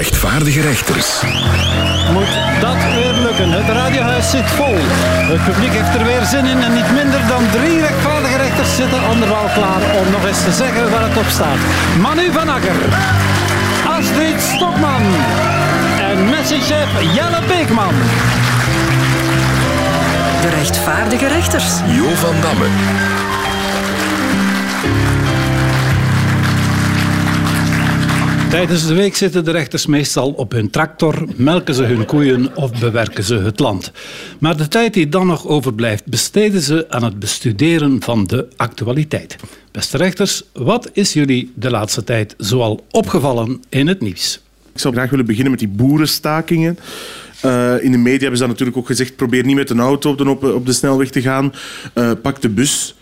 rechtvaardige rechters. Moet dat weer lukken? Het radiohuis zit vol. Het publiek heeft er weer zin in en niet minder dan drie rechtvaardige rechters zitten andermaal klaar om nog eens te zeggen waar het op staat. Manu van Akker, Astrid Stokman en messagechef Jelle Beekman. De rechtvaardige rechters. Jo van Damme. Tijdens de week zitten de rechters meestal op hun tractor, melken ze hun koeien of bewerken ze het land. Maar de tijd die dan nog overblijft, besteden ze aan het bestuderen van de actualiteit. Beste rechters, wat is jullie de laatste tijd zoal opgevallen in het nieuws? Ik zou graag willen beginnen met die boerenstakingen. Uh, in de media hebben ze natuurlijk ook gezegd: probeer niet met een auto op de, op, de snelweg te gaan. Uh, pak de bus.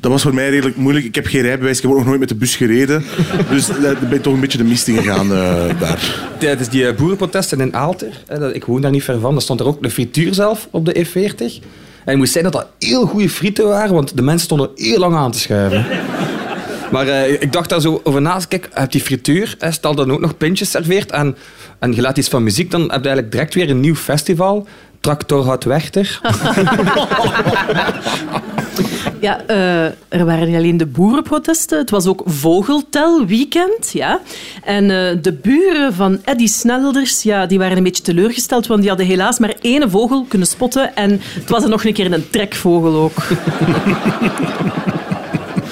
Dat was voor mij redelijk moeilijk. Ik heb geen rijbewijs, ik heb ook nog nooit met de bus gereden. Dus daar ben ik toch een beetje de mist in gegaan uh, daar. Tijdens die boerenprotesten in Aalter, ik woon daar niet ver van, daar stond er ook een frituur zelf op de E40. En ik moest zeggen dat dat heel goede frieten waren, want de mensen stonden heel lang aan te schuiven. Maar uh, ik dacht daar zo over na. Kijk, heb die frituur, stel dan ook nog pintjes serveert en, en je laat iets van muziek, dan heb je eigenlijk direct weer een nieuw festival. Tractor houdt Wechter. Ja, uh, er waren niet alleen de boerenprotesten, het was ook vogeltelweekend. Ja. En uh, de buren van Eddy Snelders ja, die waren een beetje teleurgesteld, want die hadden helaas maar één vogel kunnen spotten. En het was er nog een keer een trekvogel ook.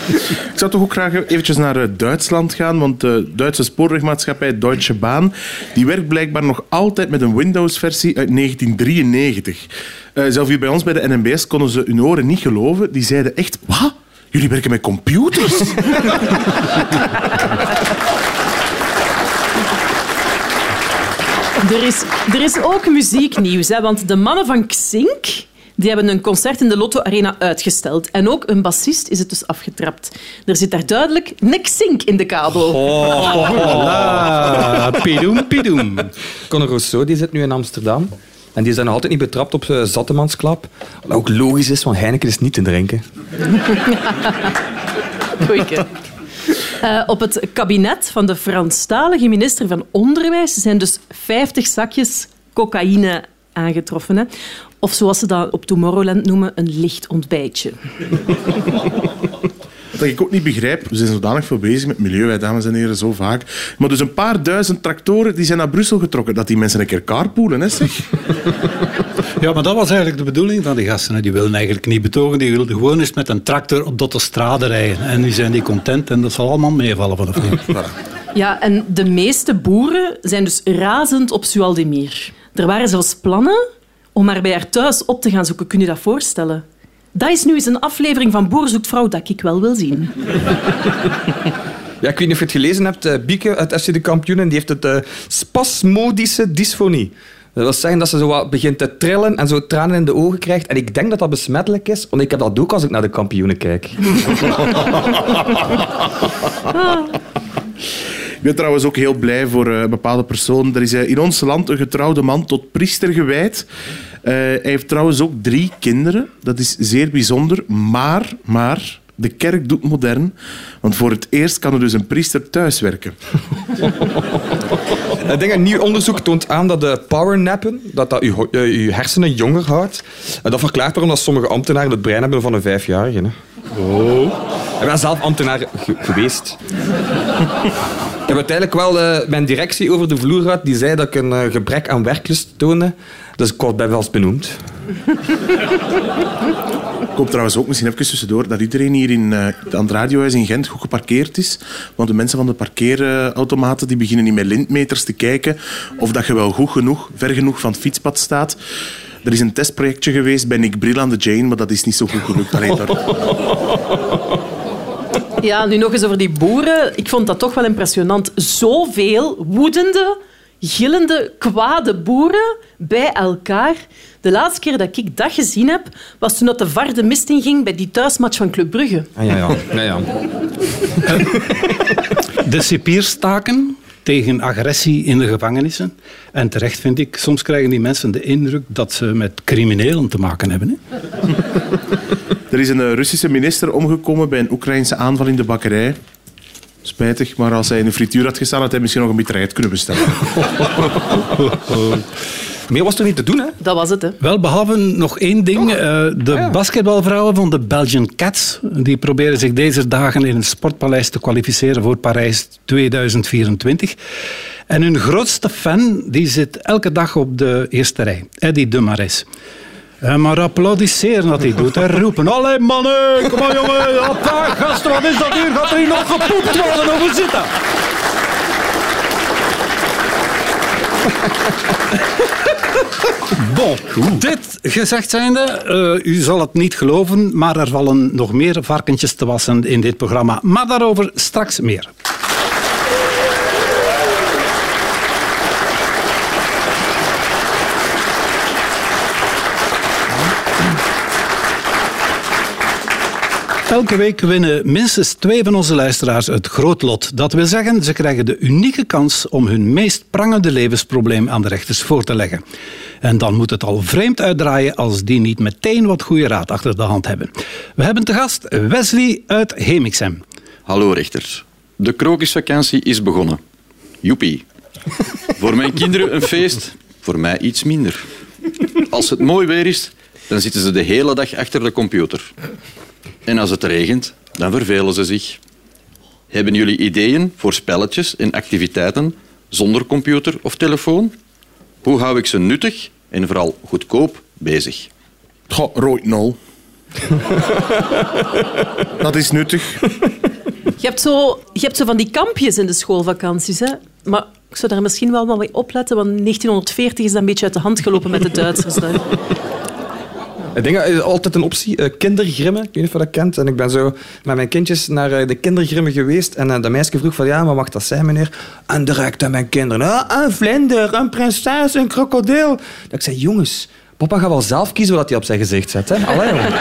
Ik zou toch ook graag eventjes naar eh, Duitsland gaan, want de Duitse spoorwegmaatschappij Deutsche Bahn die werkt blijkbaar nog altijd met een Windows-versie uit 1993. Uh, zelf hier bij ons bij de NMBS konden ze hun oren niet geloven. Die zeiden echt, wat? Jullie werken met computers? Er is, er is ook muzieknieuws, hè, want de mannen van Xink die hebben een concert in de Lotto Arena uitgesteld. En ook een bassist is het dus afgetrapt. Er zit daar duidelijk niks zink in de kabel. Oh, oh. Pidoem, pidoem. Conor Rousseau die zit nu in Amsterdam. En die zijn nog altijd niet betrapt op uh, Zattemansklap. Wat ook logisch is, want Heineken is niet te drinken. Goeie. Uh, op het kabinet van de Franstalige minister van Onderwijs zijn dus 50 zakjes cocaïne aangetroffen. Hè. Of zoals ze dat op Tomorrowland noemen, een licht ontbijtje. Wat ik ook niet begrijp, we zijn zodanig veel bezig met milieu, wij, dames en heren, zo vaak. Maar dus een paar duizend tractoren die zijn naar Brussel getrokken. Dat die mensen een keer carpoolen, hè, zeg. Ja, maar dat was eigenlijk de bedoeling van die gasten. Die wilden eigenlijk niet betogen, die wilden gewoon eens met een tractor op de straden rijden. En nu zijn die content en dat zal allemaal meevallen vanaf nu. Ja, en de meeste boeren zijn dus razend op Sualdemir. Er waren zelfs plannen om maar bij haar thuis op te gaan zoeken. Kun je dat voorstellen? Dat is nu eens een aflevering van Boer zoekt vrouw dat ik wel wil zien. Ja, ik weet niet of je het gelezen hebt. Uh, Bieke uit FC de Kampioenen die heeft het uh, spasmodische dysfonie. Dat wil zeggen dat ze zo wat begint te trillen en zo tranen in de ogen krijgt. En ik denk dat dat besmettelijk is, want ik heb dat ook als ik naar de kampioenen kijk. Ik ben trouwens ook heel blij voor een bepaalde persoon. Er is in ons land een getrouwde man tot priester gewijd. Uh, hij heeft trouwens ook drie kinderen. Dat is zeer bijzonder. Maar, maar, de kerk doet modern. Want voor het eerst kan er dus een priester thuiswerken. Ik denk een nieuw onderzoek toont aan dat de powernappen dat dat je, je hersenen jonger houdt. En dat verklaart waarom dat sommige ambtenaren het brein hebben van een vijfjarige. Hè. Oh. Ik ben zelf ambtenaar geweest. Ik heb uiteindelijk wel uh, mijn directie over de vloer gehad. Die zei dat ik een uh, gebrek aan werklust toonde. Dus ik word bij benoemd. Ik hoop trouwens ook misschien even tussendoor dat iedereen hier in, uh, het radiohuis in Gent goed geparkeerd is. Want de mensen van de parkeerautomaten die beginnen niet met lintmeters te kijken of dat je wel goed genoeg, ver genoeg van het fietspad staat. Er is een testprojectje geweest bij Nick Brill aan de Jane, maar dat is niet zo goed gelukt. Alleen daar... Ja, nu nog eens over die boeren. Ik vond dat toch wel impressionant. Zoveel woedende, gillende, kwade boeren bij elkaar. De laatste keer dat ik dat gezien heb, was toen dat de VAR de mist ging bij die thuismatch van Club Brugge. Ah, ja, ja. ja, ja. De cipierstaken tegen agressie in de gevangenissen. En terecht vind ik, soms krijgen die mensen de indruk dat ze met criminelen te maken hebben. Hè? Er is een Russische minister omgekomen bij een Oekraïnse aanval in de bakkerij. Spijtig, maar als hij in de frituur had gestaan, had hij misschien nog een mitraillet kunnen bestellen. Meer was er niet te doen, hè? Dat was het, hè. Wel, behalve nog één ding. eh, de Ah, ja. basketbalvrouwen van de Belgian Cats die proberen zich deze dagen in het Sportpaleis te kwalificeren voor Parijs 2024. En hun grootste fan die zit elke dag op de eerste rij, Eddie de Marais. Eh, maar applaudisseren dat hij doet en roepen. Allee mannen, kom maar jongen, hoppa, gasten, wat is dat hier? Gaat er hier nog gepoept worden? Hoe zit dat? Bon, dit gezegd zijnde, eh, u zal het niet geloven, maar er vallen nog meer varkentjes te wassen in dit programma. Maar daarover straks meer. Elke week winnen minstens twee van onze luisteraars het grootlot. Dat wil zeggen, ze krijgen de unieke kans om hun meest prangende levensprobleem aan de rechters voor te leggen. En dan moet het al vreemd uitdraaien als die niet meteen wat goede raad achter de hand hebben. We hebben te gast Wesley uit Hemixem. Hallo rechters. De krokusvakantie is begonnen. Joepie. voor mijn kinderen een feest, voor mij iets minder. Als het mooi weer is, dan zitten ze de hele dag achter de computer. En als het regent, dan vervelen ze zich. Hebben jullie ideeën voor spelletjes en activiteiten zonder computer of telefoon? Hoe hou ik ze nuttig en vooral goedkoop bezig? Goh, rood nul. dat is nuttig. Je hebt, zo, je hebt zo van die kampjes in de schoolvakanties. Hè? Maar ik zou daar misschien wel wat mee opletten, want 1940 is dat een beetje uit de hand gelopen met de Duitsers. dan. Ik denk dat is altijd een optie. eh, kindergrimmen, ik weet niet of je dat kent. En ik ben zo met mijn kindjes naar eh, de kindergrimmen geweest. En eh, de meisje vroeg van, ja, maar mag dat zijn, meneer? En direct aan mijn kinderen. Ah, een vlinder, een prinses, een krokodil. Dat ik zei, jongens, papa gaat wel zelf kiezen wat hij op zijn gezicht zet. Hè? Allee, jongen.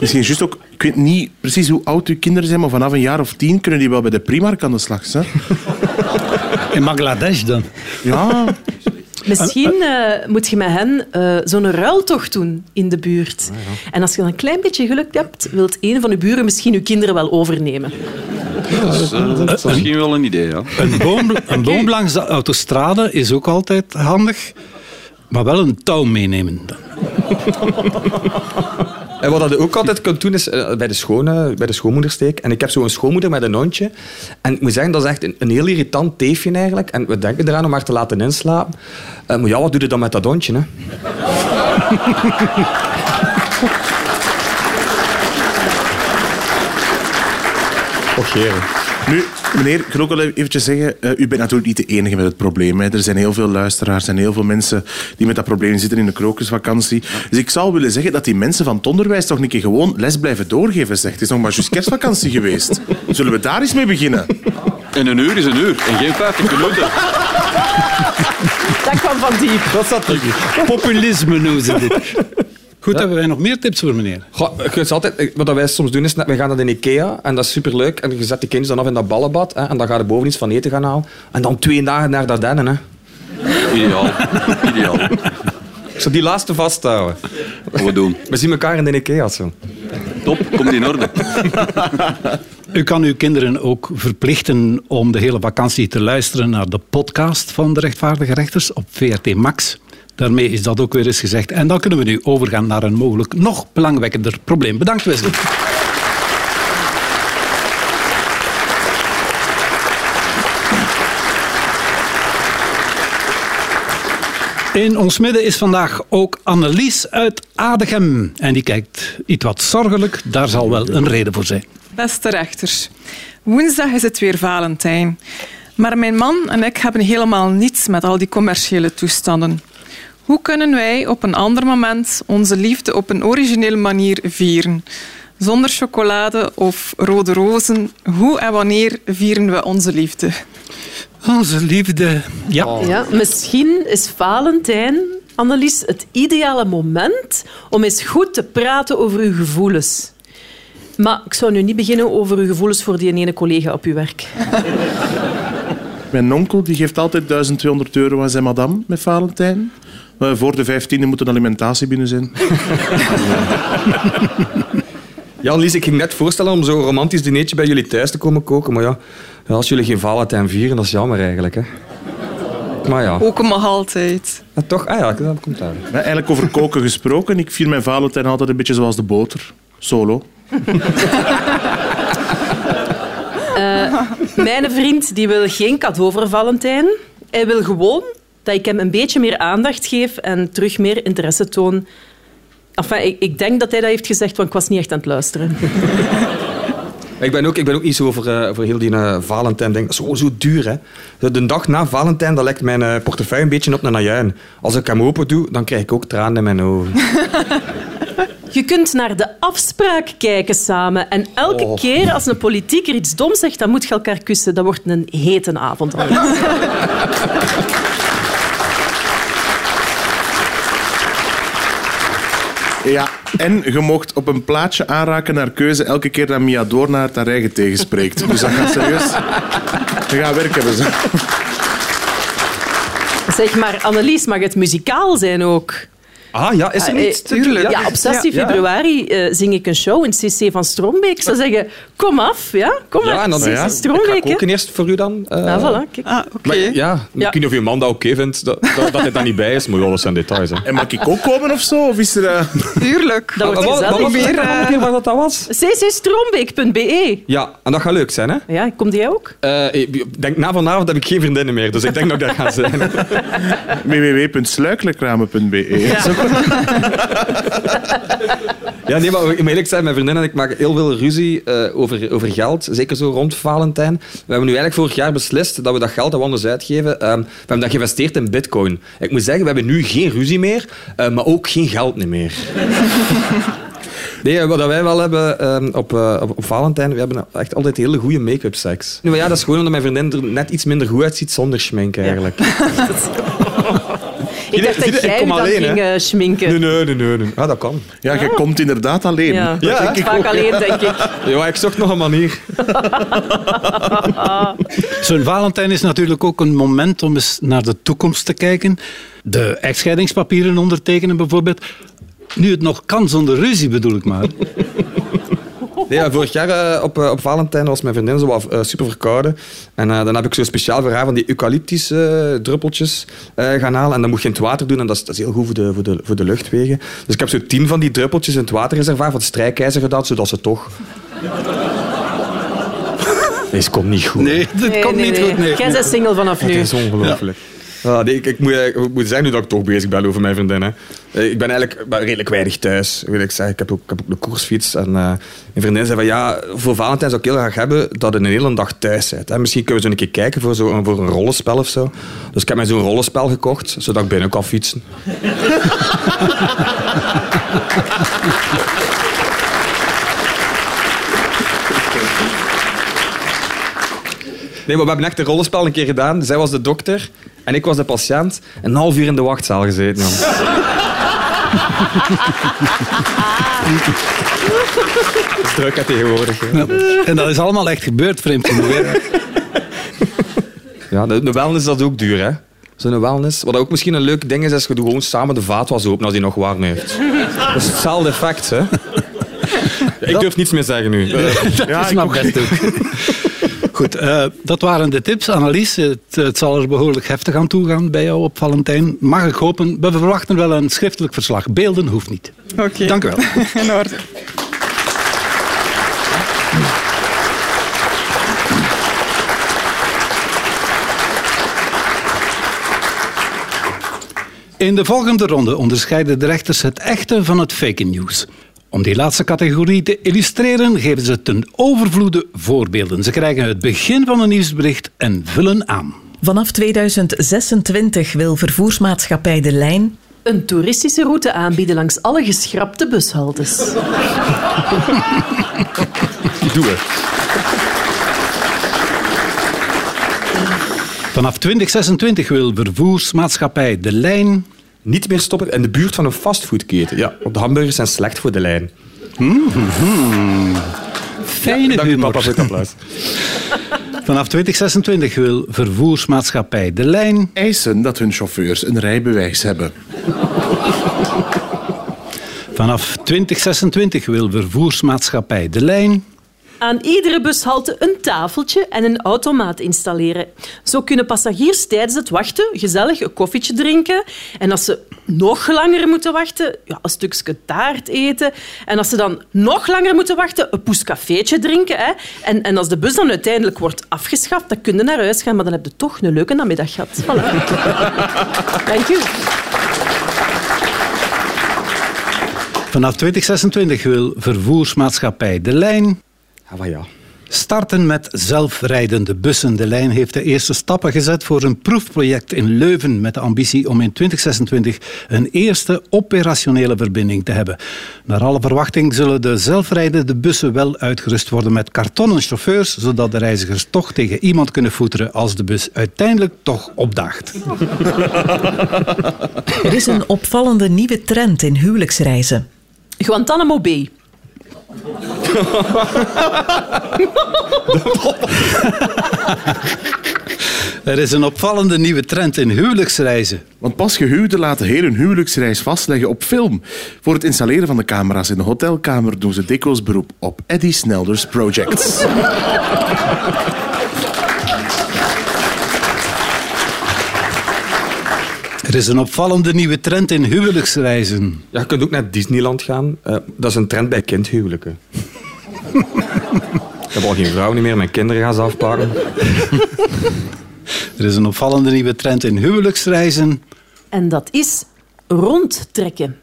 Misschien juist ook, ik weet niet precies hoe oud uw kinderen zijn, maar vanaf een jaar of tien kunnen die wel bij de Primark aan de slag. Hè? In Bangladesh dan. Ja, Misschien eh, moet je met hen eh, zo'n ruiltocht doen in de buurt. En als je dan een klein beetje geluk hebt, wilt een van de buren misschien je kinderen wel overnemen. Dat is, eh, dat is misschien wel een idee, ja. Een boom, een boom langs de autostrade is ook altijd handig, maar wel een touw meenemen. En wat je ook altijd kunt doen, is eh, bij de, schone, bij de schoonmoedersteek. En ik heb zo'n schoonmoeder met een hondje. En ik moet zeggen, dat is echt een, heel irritant teefje eigenlijk. En we denken eraan om haar te laten inslapen. Eh, maar ja, wat doe je dan met dat hondje? Hè? Och, jere. Nu, meneer, ik wil ook wel eventjes zeggen, eh, u bent natuurlijk niet de enige met het probleem. Hè. Er zijn heel veel luisteraars en heel veel mensen die met dat probleem zitten in de krokusvakantie. Dus ik zou willen zeggen dat die mensen van het onderwijs toch een keer gewoon les blijven doorgeven. Zegt. Het is nog maar juist kerstvakantie geweest. Zullen we daar eens mee beginnen? En een uur is een uur en geen 50 minuten. Dat kwam van diep. Dat zat Populisme noemen ze dit. Goed, hebben wij nog meer tips voor meneer? Goh, je kunt altijd, wat wij soms doen is, net, we gaan naar de Ikea en dat is superleuk. En je zet die kindjes dan af in dat ballenbad hè, en dan ga je boven iets van eten gaan halen. En dan twee dagen naar Dardenne. Hè. Ideaal. Ideaal. Ik zou die laatste vasthouden. Wat we doen. We zien elkaar in de Ikea zo. Top, komt in orde. U kan uw kinderen ook verplichten om de hele vakantie te luisteren naar de podcast van de rechtvaardige rechters op VRT Max. Daarmee is dat ook weer eens gezegd. En dan kunnen we nu overgaan naar een mogelijk nog belangwekkender probleem. Bedankt Wesley. In ons midden is vandaag ook Annelies uit Adegem. En die kijkt iets wat zorgelijk. Daar zal wel een reden voor zijn. Beste rechters, woensdag is het weer Valentijn. Maar mijn man en ik hebben helemaal niets met al die commerciële toestanden. Hoe kunnen wij op een ander moment onze liefde op een originele manier vieren? Zonder chocolade of rode rozen, hoe en wanneer vieren we onze liefde? Onze liefde. Ja. Ja, misschien is Valentijn, Annelies, het ideale moment om eens goed te praten over uw gevoelens. Maar ik zou nu niet beginnen over uw gevoelens voor die ene collega op uw werk. Mijn onkel die geeft altijd 1200 euro aan zijn madame met Valentijn. Maar voor de 15e moet een alimentatie binnen zijn. Ja, Lies, ik ging net voorstellen om zo'n romantisch dinertje bij jullie thuis te komen koken. Maar ja, ja, als jullie geen Valentijn vieren, dat is jammer eigenlijk. Hè. Maar ja, Ook mag altijd. Ja, toch? Ah ja, dat komt daar. Maar eigenlijk over koken gesproken. Ik vier mijn Valentijn altijd een beetje zoals de boter. Solo. Mijn vriend die wil geen cadeau voor Valentijn. Hij wil gewoon dat ik hem een beetje meer aandacht geef en terug meer interesse toon. Enfin, ik, ik denk dat hij dat heeft gezegd, want ik was niet echt aan het luisteren. Ik ben ook, ik ben ook niet zo voor, eh, heel die eh, Valentijn. Denk, zo, zo duur, hè. De- De dag na Valentijn dat lijkt mijn eh, portefeuille een beetje op een najuin. Als ik hem open doe, dan krijg ik ook tranen in mijn ogen. Je kunt naar de afspraak kijken samen. En elke Oh. keer als een politieker iets dom zegt, dan moet je elkaar kussen. Dat wordt een hete avond. Ja, en je mocht op een plaatje aanraken naar keuze elke keer dat Mia Doornaert haar eigen tegenspreekt. Dus dat gaat serieus... Dat gaat werk hebben. Ze. Zeg maar, Annelies, mag het muzikaal zijn ook? Ah ja, is er Ah, eh, niets te doen? Ja, op 16 Ja. februari eh, zing ik een show in CC van Strombeek. Ik zou zeggen, kom af, ja? Kom Ja, maar, en dan CC ja, ik ga Strombeek, hè? koken eerst voor u dan. eh. Ja, voilà, kijk. Ah, oké. Maar ja, ik weet niet of uw man dat oké vindt, dat, dat, dat hij daar niet bij is. Maar ja, dat zijn details. Hè. En mag ik ook komen of zo? Of is er... eh, Tuurlijk. Dat wordt Wat- gezellig. Weer, eh, keer waar dat, dat was? ccstrombeek.be. Ja, en dat gaat leuk zijn, hè? Ja, komt jij ook? Eh, ik denk, na vanavond heb ik geen vriendinnen meer, dus ik denk dat ik daar ga zijn. www.sluikelijkramen.be Ja, nee, maar eerlijk zijn, mijn vriendin en ik maken heel veel ruzie eh, over, over geld. Zeker zo rond Valentijn. We hebben nu eigenlijk vorig jaar beslist dat we dat geld dat anders uitgeven, ehm, we hebben dat geïnvesteerd in bitcoin. Ik moet zeggen, we hebben nu geen ruzie meer, eh, maar ook geen geld meer. Nee, wat wij wel hebben ehm, op, eh, op, Valentijn, we hebben echt altijd hele goede make-up seks. Nu, ja, dat is gewoon omdat mijn vriendin er net iets minder goed uitziet zonder schmink eigenlijk. Ik dacht je, dat jij kom je dan alleen, ging hè. eh, schminken. Nee, nee, nee, nee. nee. Ah, dat kan. Ja, jij komt inderdaad alleen. Ja, Ja, dat ik vaak alleen, denk ik. Ja, ik zocht nog een manier. Zo'n Valentijn is natuurlijk ook een moment om eens naar de toekomst te kijken. De echtscheidingspapieren ondertekenen bijvoorbeeld. Nu het nog kan zonder ruzie, bedoel ik maar. Nee, ja, vorig jaar eh, op, eh, op Valentijn was mijn vriendin zo wat, eh, super verkouden. En eh, dan heb ik zo speciaal voor haar van die eucalyptus eh, druppeltjes eh, gaan halen. En dan moet je in het water doen. En dat is, dat is heel goed voor de, voor, de, voor de luchtwegen. Dus ik heb zo tien van die druppeltjes in het waterreservoir van het strijkijzer gedaan, zodat ze toch... Deze komt niet goed. Nee, dit Nee, komt nee, niet nee. goed. Nee. Jij bent single vanaf Het nu. is ongelooflijk. Ja, nee, ik, moet, ik moet zeggen nu dat ik toch bezig ben over mijn vriendin. Hè. Eh, Ik ben eigenlijk redelijk weinig thuis, wil ik zeggen. Ik heb ook, een koersfiets. En eh, mijn vriendin zei van ja, voor Valentijn zou ik heel graag hebben dat je een hele dag thuis bent. Hè. Misschien kunnen we zo een keer kijken voor, zo, voor een rollenspel of zo. Dus ik heb mij zo'n rollenspel gekocht, zodat ik binnen kan fietsen. Nee, maar we hebben echt een rollenspel een keer gedaan. Zij was de dokter en ik was de patiënt. Een half uur in de wachtzaal gezeten. jongen. Dat is druk hè, tegenwoordig. hè. En dat is allemaal echt gebeurd, vreemd genoeg. Ja, de, de wellness dat is ook duur, hè? Zo'n wellness. Wat ook misschien een leuk ding is, is je doet gewoon samen de vaatwas open als die nog warm heeft. Dat is hetzelfde effect, hè? Ik durf niets meer zeggen nu. Eh, Ja, ik ook. best ook. Goed, eh, dat waren de tips. Annelies, het, het zal er behoorlijk heftig aan toe gaan bij jou op Valentijn. Mag ik hopen, we verwachten wel een schriftelijk verslag. Beelden hoeft niet. Oké. Dank u wel. In orde. In de volgende ronde onderscheiden de rechters het echte van het fake news. Om die laatste categorie te illustreren, geven ze ten overvloede voorbeelden. Ze krijgen het begin van een nieuwsbericht en vullen aan. Vanaf 2026 wil vervoersmaatschappij De Lijn Een toeristische route aanbieden langs alle geschrapte bushaltes. Doe het. Vanaf 2026 wil vervoersmaatschappij De Lijn Niet meer stoppen in de buurt van een fastfoodketen. Ja, want de hamburgers zijn slecht voor de lijn. fijne Dank u, humor. papa, voor het applaus. Vanaf 2026 wil vervoersmaatschappij De Lijn Eisen dat hun chauffeurs een rijbewijs hebben. Vanaf 2026 wil vervoersmaatschappij De Lijn Aan iedere bushalte een tafeltje en een automaat installeren. Zo kunnen passagiers tijdens het wachten gezellig een koffietje drinken. En als ze nog langer moeten wachten, ja, een stukje taart eten. En als ze dan nog langer moeten wachten, een poescafeetje drinken. Hè. En, en als de bus dan uiteindelijk wordt afgeschaft, dan kun je naar huis gaan, maar dan heb je toch een leuke namiddag gehad. Voilà. Dank u. Vanaf 2026 wil vervoersmaatschappij De Lijn Ah, maar ja. starten met zelfrijdende bussen. De lijn heeft de eerste stappen gezet voor een proefproject in Leuven met de ambitie om in 2026 een eerste operationele verbinding te hebben. Naar alle verwachting zullen de zelfrijdende bussen wel uitgerust worden met kartonnen chauffeurs, zodat de reizigers toch tegen iemand kunnen voeteren als de bus uiteindelijk toch opdaagt. Er is een opvallende nieuwe trend in huwelijksreizen. Guantanamo Bay. Er is een opvallende nieuwe trend in huwelijksreizen. Want pas gehuwden laten heel hun huwelijksreis vastleggen op film. Voor het installeren van de camera's in de hotelkamer doen ze dikwijls beroep op Eddie Snelders Projects. Er is een opvallende nieuwe trend in huwelijksreizen. Ja, je kunt ook naar Disneyland gaan. Eh, dat is een trend bij kindhuwelijken. Ik heb al geen vrouw niet meer, mijn kinderen gaan ze afpakken. Er is een opvallende nieuwe trend in huwelijksreizen. En dat is rondtrekken.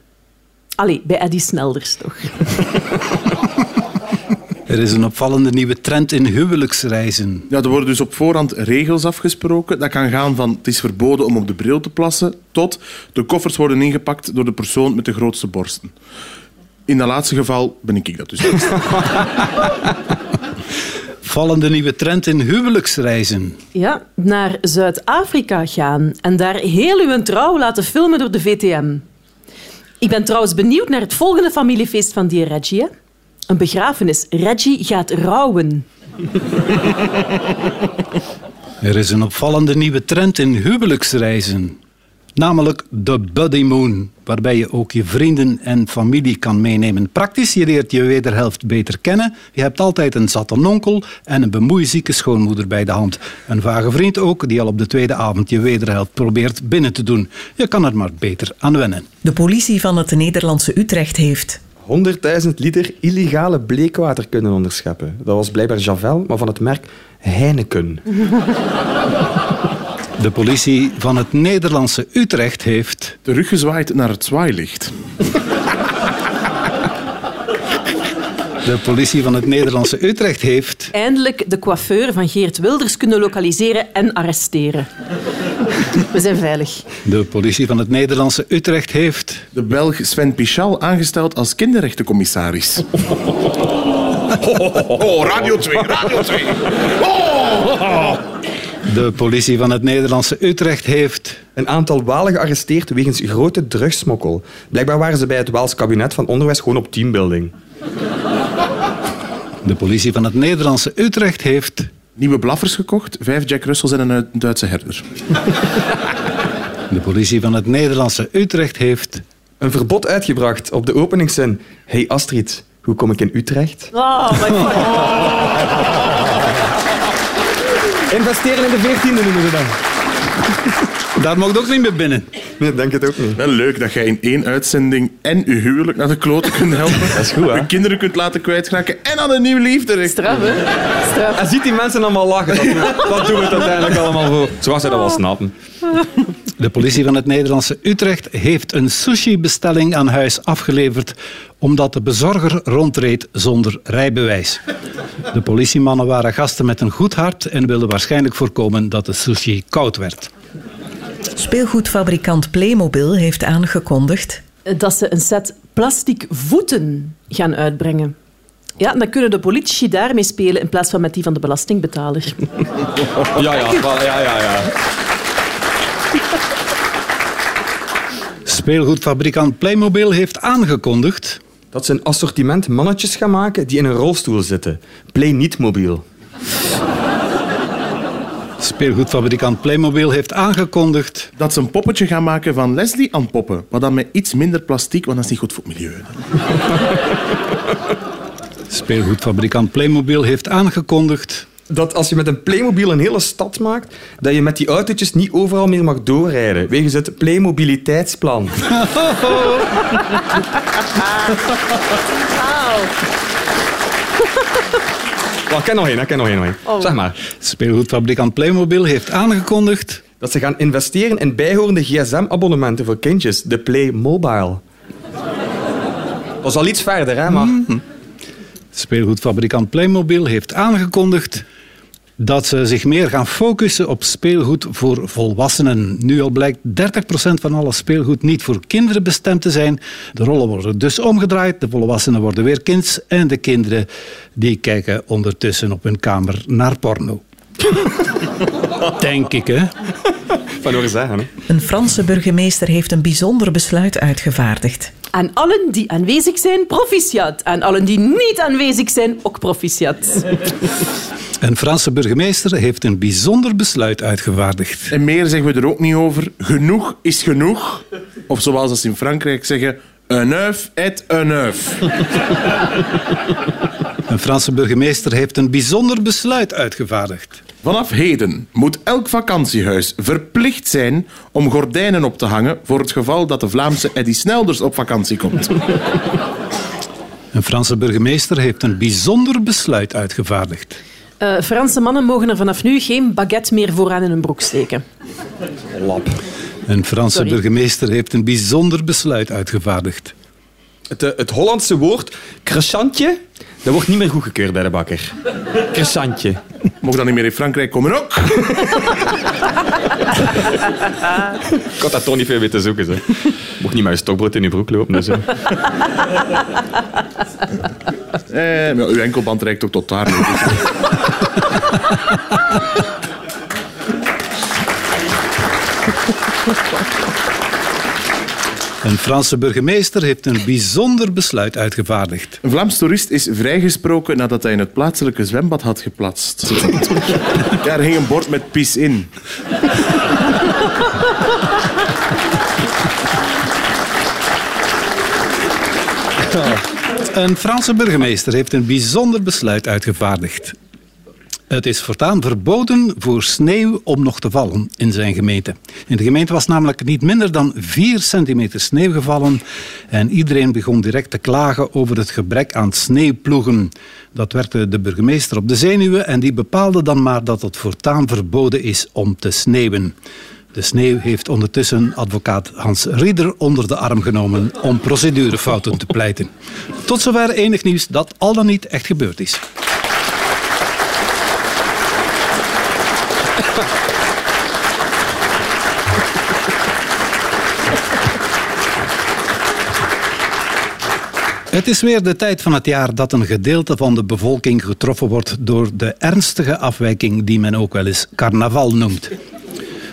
Allee, bij Eddie Snelders toch. Er is een opvallende nieuwe trend in huwelijksreizen. Ja, er worden dus op voorhand regels afgesproken. Dat kan gaan van het is verboden om op de bril te plassen, tot de koffers worden ingepakt door de persoon met de grootste borsten. In dat laatste geval ben ik dat dus. niet. Vallende nieuwe trend in huwelijksreizen. Ja, naar Zuid-Afrika gaan en daar heel uw trouw laten filmen door de VTM. Ik ben trouwens benieuwd naar het volgende familiefeest van die Reggie. hè. Een begrafenis. Reggie gaat rouwen. Er is een opvallende nieuwe trend in huwelijksreizen. Namelijk de buddy moon, waarbij je ook je vrienden en familie kan meenemen. Praktisch, je leert je wederhelft beter kennen. Je hebt altijd een zatte onkel en een bemoeizieke schoonmoeder bij de hand. Een vage vriend ook, die al op de tweede avond je wederhelft probeert binnen te doen. Je kan er maar beter aan wennen. De politie van het Nederlandse Utrecht heeft 100.000 liter illegale bleekwater kunnen onderscheppen. Dat was blijkbaar Javel, maar van het merk Heineken. De politie van het Nederlandse Utrecht heeft De rug gezwaaid naar het zwaailicht. De politie van het Nederlandse Utrecht heeft Eindelijk de coiffeur van Geert Wilders kunnen lokaliseren en arresteren. We zijn veilig. De politie van het Nederlandse Utrecht heeft De Belg Sven Pichal aangesteld als kinderrechtencommissaris. Oh, Radio 2, Radio 2. De politie van het Nederlandse Utrecht heeft Een aantal Walen gearresteerd wegens grote drugsmokkel. Blijkbaar waren ze bij het Waals kabinet van onderwijs gewoon op teambuilding. De politie van het Nederlandse Utrecht heeft Nieuwe blaffers gekocht, vijf Jack Russells en een Duitse herder. de politie van het Nederlandse Utrecht heeft Een verbod uitgebracht op de openingszin. Hey Astrid, hoe kom ik in Utrecht? Oh, my God. Investeren in de veertiende noemen ze dat. Daar mag ook niet meer binnen. Nee, denk het ook niet. Wel leuk dat jij in één uitzending en je huwelijk naar de kloten kunt helpen. Dat is goed, hè? Je kinderen kunt laten kwijtraken en aan een nieuw liefde. Straf, hè? Straf. En ziet die mensen allemaal lachen. Dat, doen- dat doen we het uiteindelijk allemaal voor. Zoals zij dat wel snappen. De politie van het Nederlandse Utrecht heeft een sushi-bestelling aan huis afgeleverd omdat de bezorger rondreed zonder rijbewijs. De politiemannen waren gasten met een goed hart en wilden waarschijnlijk voorkomen dat de sushi koud werd. speelgoedfabrikant Playmobil heeft aangekondigd Dat ze een set plastic voeten gaan uitbrengen. Ja, dan kunnen de politici daarmee spelen in plaats van met die van de belastingbetaler. Ja, ja, ja, ja, ja. Speelgoedfabrikant Playmobil heeft aangekondigd Dat ze een assortiment mannetjes gaan maken die in een rolstoel zitten. Play niet mobiel. Speelgoedfabrikant Playmobil heeft aangekondigd Dat ze een poppetje gaan maken van Leslie aan poppen. Maar dan met iets minder plastiek, want dat is niet goed voor het milieu. Speelgoedfabrikant Playmobil heeft aangekondigd Dat als je met een Playmobil een hele stad maakt, dat je met die autootjes niet overal meer mag doorrijden. Wegens het Playmobiliteitsplan. Wel, ik ken nog één, ik ken nog één. nog één. Zeg maar. Speelgoedfabrikant Playmobil heeft aangekondigd Dat ze gaan investeren in bijhorende gsm-abonnementen voor kindjes. De Play Mobile. Dat is al iets verder, hè, maar... Speelgoedfabrikant Playmobil heeft aangekondigd dat ze zich meer gaan focussen op speelgoed voor volwassenen. Nu al blijkt 30% van alle speelgoed niet voor kinderen bestemd te zijn. De rollen worden dus omgedraaid. De volwassenen worden weer kinds en de kinderen die kijken ondertussen op hun kamer naar porno. Denk ik, hè? Van horen zeggen, hè. Een Franse burgemeester heeft een bijzonder besluit uitgevaardigd. Aan allen die aanwezig zijn, proficiat. Aan allen die niet aanwezig zijn, ook proficiat. Een Franse burgemeester heeft een bijzonder besluit uitgevaardigd. En meer zeggen we er ook niet over. Genoeg is genoeg. Of zoals ze in Frankrijk zeggen, un œuf est un œuf. Een Franse burgemeester heeft een bijzonder besluit uitgevaardigd. Vanaf heden moet elk vakantiehuis verplicht zijn om gordijnen op te hangen voor het geval dat de Vlaamse Eddy Snelders op vakantie komt. Een Franse burgemeester heeft een bijzonder besluit uitgevaardigd. Eh, Franse mannen mogen er vanaf nu geen baguette meer vooraan in hun broek steken. Een Franse Sorry. burgemeester heeft een bijzonder besluit uitgevaardigd. Het, eh, het Hollandse woord croissantje, dat wordt niet meer goedgekeurd bij de bakker. Croissantje. Mocht dan niet meer in Frankrijk komen ook. Ik had daar toch niet veel te zoeken. Zo. Mocht niet met je stokbrood in je broek lopen. Dus. Eh, maar uw enkelband reikt ook tot daar. dus- Een Franse burgemeester heeft een bijzonder besluit uitgevaardigd. Een Vlaams toerist is vrijgesproken nadat hij in het plaatselijke zwembad had geplatst. Ja, er hing een bord met pis in. Een Franse burgemeester heeft een bijzonder besluit uitgevaardigd. Het is voortaan verboden voor sneeuw om nog te vallen in zijn gemeente. In de gemeente was namelijk niet minder dan 4 centimeter sneeuw gevallen en iedereen begon direct te klagen over het gebrek aan sneeuwploegen. Dat werkte de burgemeester op de zenuwen en die bepaalde dan maar dat het voortaan verboden is om te sneeuwen. De sneeuw heeft ondertussen advocaat Hans Rieder onder de arm genomen om procedurefouten te pleiten. Tot zover enig nieuws dat al dan niet echt gebeurd is. Het is weer de tijd van het jaar dat een gedeelte van de bevolking getroffen wordt door de ernstige afwijking die men ook wel eens carnaval noemt.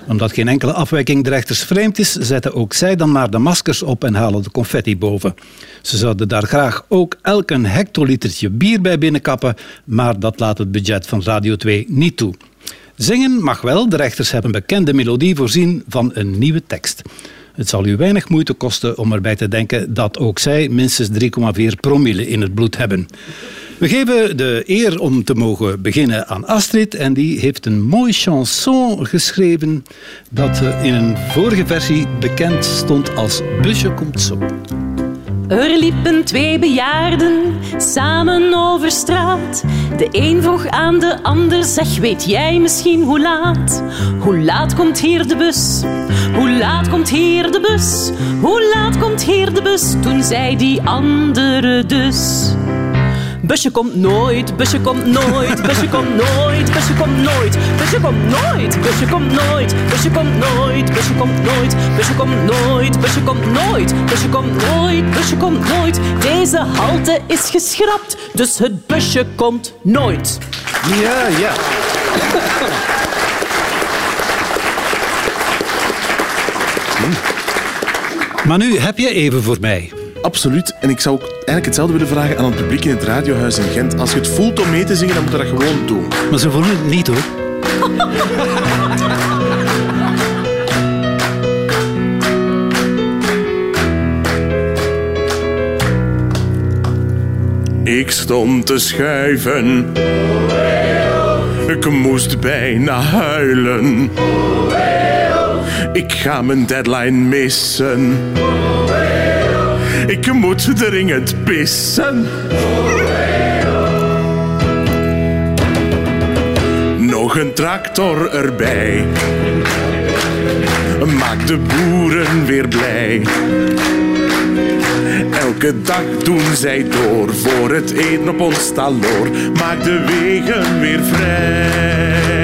Omdat geen enkele afwijking de rechters vreemd is, zetten ook zij dan maar de maskers op en halen de confetti boven. Ze zouden daar graag ook elk een hectolitertje bier bij binnenkappen, maar dat laat het budget van Radio 2 niet toe. Zingen mag wel, de rechters hebben bekende melodie voorzien van een nieuwe tekst. Het zal u weinig moeite kosten om erbij te denken dat ook zij minstens 3,4 promille in het bloed hebben. We geven de eer om te mogen beginnen aan Astrid en die heeft een mooi chanson geschreven dat eh, in een vorige versie bekend stond als Busje komt zo. Er liepen twee bejaarden samen over straat. De een vroeg aan de ander, zeg weet jij misschien hoe laat? Hoe laat komt hier de bus? Hoe laat komt hier de bus? Hoe laat komt hier de bus? Toen zei die andere dus. Busje komt nooit, busje komt nooit, busje komt nooit, busje komt nooit, busje komt nooit, busje komt nooit, busje komt nooit, busje komt nooit, busje komt nooit, busje komt nooit, busje komt nooit, busje komt nooit. Deze halte is geschrapt, dus het busje komt nooit. Ja, ja. Maar nu heb je even voor mij. Absoluut. En ik zou ook eigenlijk hetzelfde willen vragen aan het publiek in het radiohuis in Gent. Als je het voelt om mee te zingen, dan moet je dat gewoon doen. Maar ze voelen het niet hoor. Ik stond te schuiven. Ik moest bijna huilen. Ik ga mijn deadline missen. Ik moet dringend pissen. Nog een tractor erbij. Maak de boeren weer blij. Elke dag doen zij door voor het eten op ons taloor. Maak de wegen weer vrij.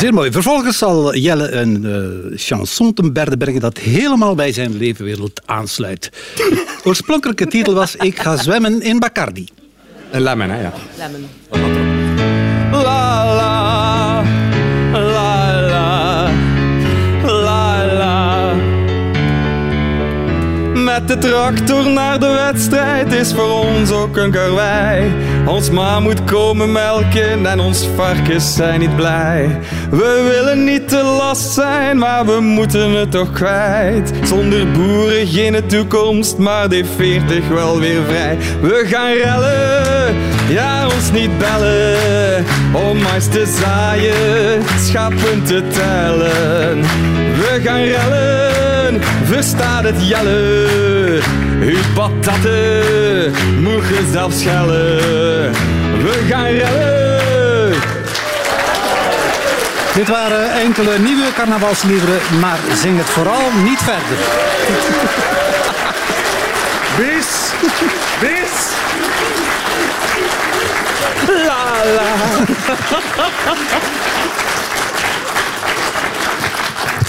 Zeer mooi. Vervolgens zal Jelle een eh, chanson ten berde brengen dat helemaal bij zijn levenwereld aansluit. Oorspronkelijke titel was Ik ga zwemmen in Bacardi. Lemon, hè, ja. Lemon. La la, De tractor naar de wedstrijd is voor ons ook een karwei. Ons ma moet komen melken en ons varkens zijn niet blij. We willen niet te last zijn, maar we moeten het toch kwijt. Zonder boeren geen toekomst, maar de 40 wel weer vrij. We gaan rellen, ja ons niet bellen. Om mais te zaaien, schapen te tellen. We gaan rellen, verstaat het jellen. Uw patatten, moet je zelf schellen. We gaan rellen. Dit waren enkele nieuwe carnavalsliederen, maar zing het vooral niet verder. Bis, bis. La la.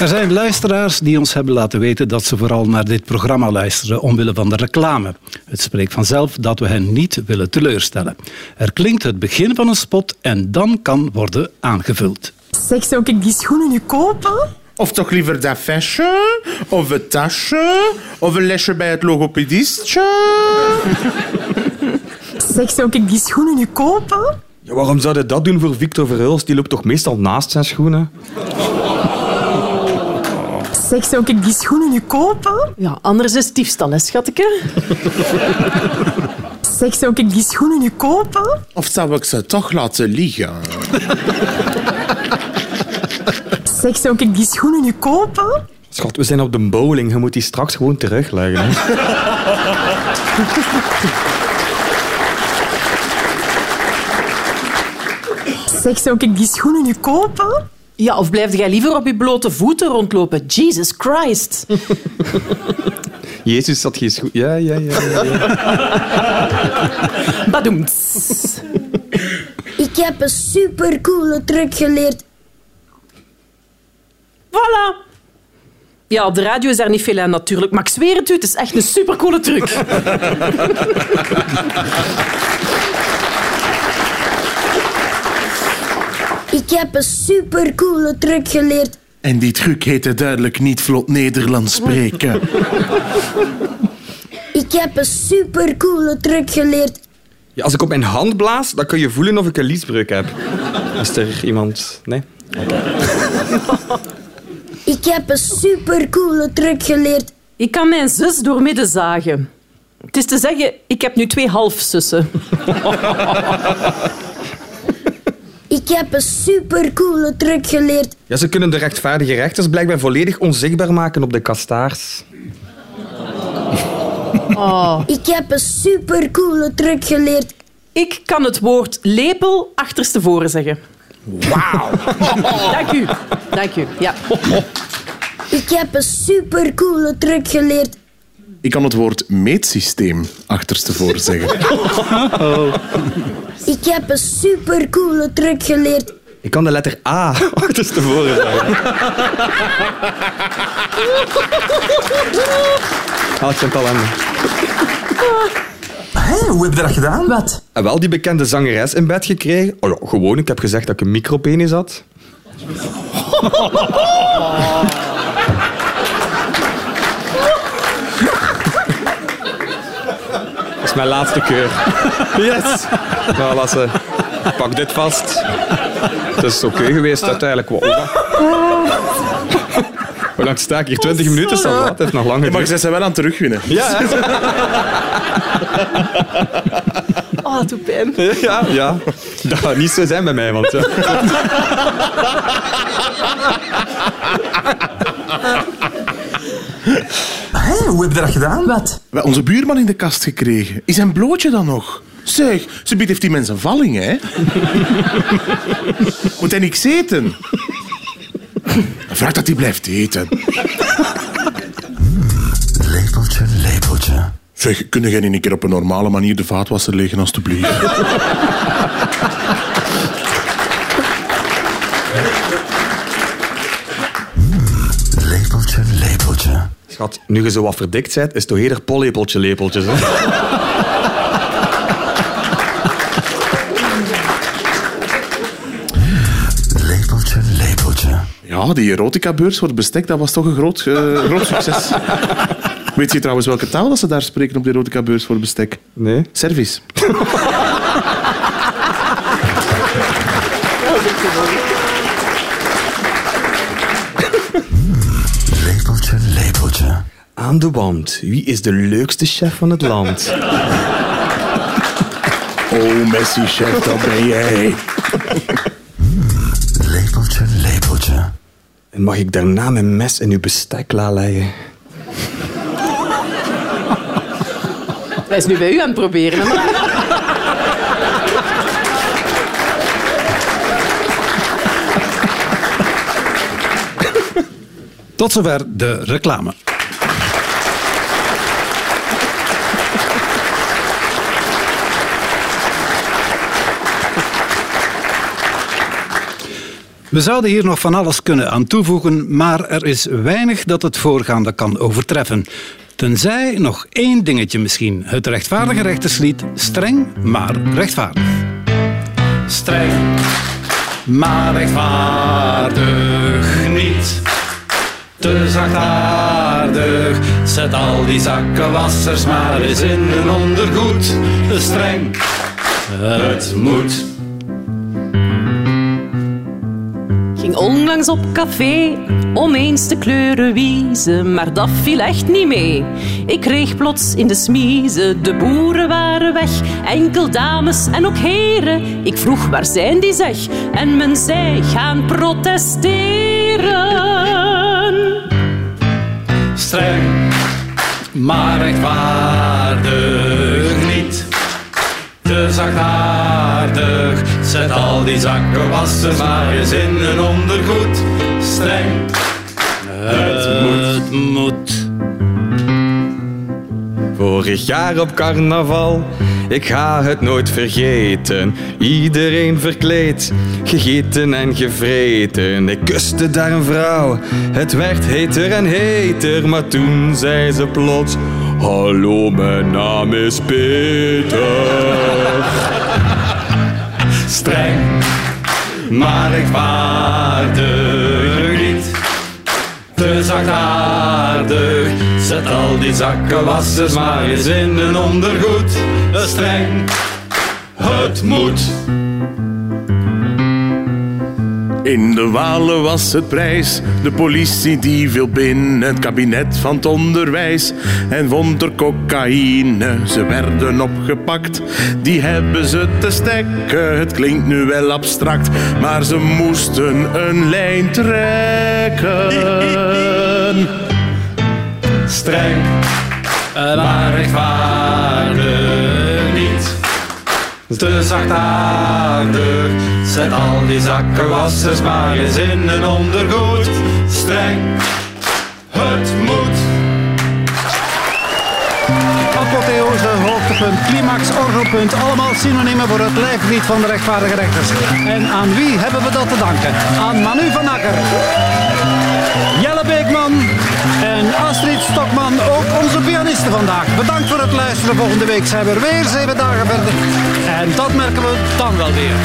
Er zijn luisteraars die ons hebben laten weten dat ze vooral naar dit programma luisteren omwille van de reclame. Het spreekt vanzelf dat we hen niet willen teleurstellen. Er klinkt het begin van een spot en dan kan worden aangevuld. Zeg, zou ik die schoenen nu kopen? Of toch liever dat vestje, of een tasje, of een lesje bij het logopedistje. Zeg, zou ik die schoenen nu kopen? Ja, waarom zou je dat doen voor Victor Verhulst? Die loopt toch meestal naast zijn schoenen? Zeg, zou ik die schoenen nu kopen? Ja, anders is het diefstal, hè, schatje. Zeg, zou ik die schoenen nu kopen? Of zou ik ze toch laten liggen? Zeg, zou ik die schoenen nu kopen? Schat, we zijn op de bowling. Je moet die straks gewoon terugleggen. Hè? Zeg, zou ik die schoenen nu kopen? Ja, of blijf jij liever op je blote voeten rondlopen? Jesus Christ. Jezus had geen schoen. Ja, ja, ja. ja, ja. Badoemts. Ik heb een supercoole truc geleerd. Voilà. Ja, op de radio is daar niet veel aan natuurlijk, maar ik zweer het u, het is echt een supercoole truc. Ik heb een supercoole truc geleerd. En die truc heette duidelijk niet vlot Nederlands spreken. Ik heb een supercoole truc geleerd. Ja, als ik op mijn hand blaas, dan kun je voelen of ik een liesbreuk heb. Is er iemand... Nee? Ik heb een supercoole truc geleerd. Ik kan mijn zus doormidden zagen. Het is te zeggen, ik heb nu twee halfzussen. Ik heb een supercoole truc geleerd. Ja, ze kunnen de rechtvaardige rechters blijkbaar volledig onzichtbaar maken op de kastaars. Oh. Ik heb een supercoole truc geleerd. Ik kan het woord lepel achterstevoren zeggen. Wauw. Dank u. Dank u. Ja. Ik heb een supercoole truc geleerd. Ik kan het woord meetsysteem achterstevoren zeggen. Ik heb een supercoole truc geleerd. Ik kan de letter A achterstevoren zeggen. Ah, Chantal Ende. Hé, hoe heb je dat gedaan? Wat? En wel die bekende zangeres in bed gekregen. Oh ja, gewoon, ik heb gezegd dat ik een micropenis had. is mijn laatste keur. Yes! Nou, Lasse, pak dit vast. Het is oké geweest uiteindelijk. Wow. Hoe lang sta ik hier? 20 minuten staat dat. Het heeft nog lang Ja, maar ze zijn wel aan het terugwinnen. Ja, hè? Oh, dat doet pijn. ja, ja. Dat gaat niet zo zijn bij mij, want... Ja. Hé, hoe heb je dat gedaan? Wat? We hebben onze buurman in de kast gekregen. Is zijn blootje dan nog? Zeg, ze biedt heeft die mensen valling, hè? Moet hij niks eten? Vraag dat hij blijft eten. Lepeltje, lepeltje. Zeg, kun jij niet een keer op een normale manier de vaatwasser legen, alstublieft? Schat, nu je zo wat verdikt bent, is het toch eerder pollepeltje lepeltjes. Hè? Lepeltje, lepeltje. Ja, die erotica-beurs voor het bestek, dat was toch een groot, eh, groot succes. Weet je trouwens welke taal dat ze daar spreken op de erotica-beurs voor bestek? Nee. Service. Aan de wand. Wie is de leukste chef van het land? Oh, Messi-chef, dat ben jij. Lepeltje, lepeltje. En mag ik daarna mijn mes in uw bestek laten leggen? Hij is nu bij u aan het proberen. Hè? Tot zover de reclame. We zouden hier nog van alles kunnen aan toevoegen, maar er is weinig dat het voorgaande kan overtreffen. Tenzij nog één dingetje misschien. Het rechtvaardige rechterslied Streng, maar rechtvaardig. Streng, maar rechtvaardig niet. Te zachtaardig, zet al die zakkenwassers maar eens in een ondergoed. Streng, het moet. Ging onlangs op café om eens te kleuren wiezen, maar dat viel echt niet mee. Ik kreeg plots in de smiezen, de boeren waren weg, enkel dames en ook heren. Ik vroeg waar zijn die zeg, en men zei gaan protesteren. Streng, maar rechtvaardig. Zachtaardig, zet al die zakkenwassers maar eens in een ondergoed. Streng, het moet. Vorig jaar op carnaval, ik ga het nooit vergeten. Iedereen verkleed, gegeten en gevreten. Ik kuste daar een vrouw, het werd heter en heter. Maar toen zei ze plots: Hallo, mijn naam is Peter. Streng, maar rechtvaardig niet. Te zachtaardig, zet al die zakkenwassers maar eens in een ondergoed. Streng, het moet. In de Walen was het prijs. De politie die viel binnen het kabinet van het onderwijs en vond er cocaïne. Ze werden opgepakt, die hebben ze te stekken. Het klinkt nu wel abstract, maar ze moesten een lijn trekken. Streng, maar rechtvaardig. Te zachtaardig, zet al die zakkenwassers maar eens in een ondergoed. Streng, het moet. Apotheose, hoogtepunt, climax, orgelpunt. Allemaal synoniemen voor het lijflied van de rechtvaardige rechters. En aan wie hebben we dat te danken? Aan Manu van Akker. Jelle Beekman en Astrid Stokman, ook onze pianisten vandaag. Bedankt voor het luisteren. Volgende week zijn we er weer zeven dagen verder. En dat merken we dan wel weer.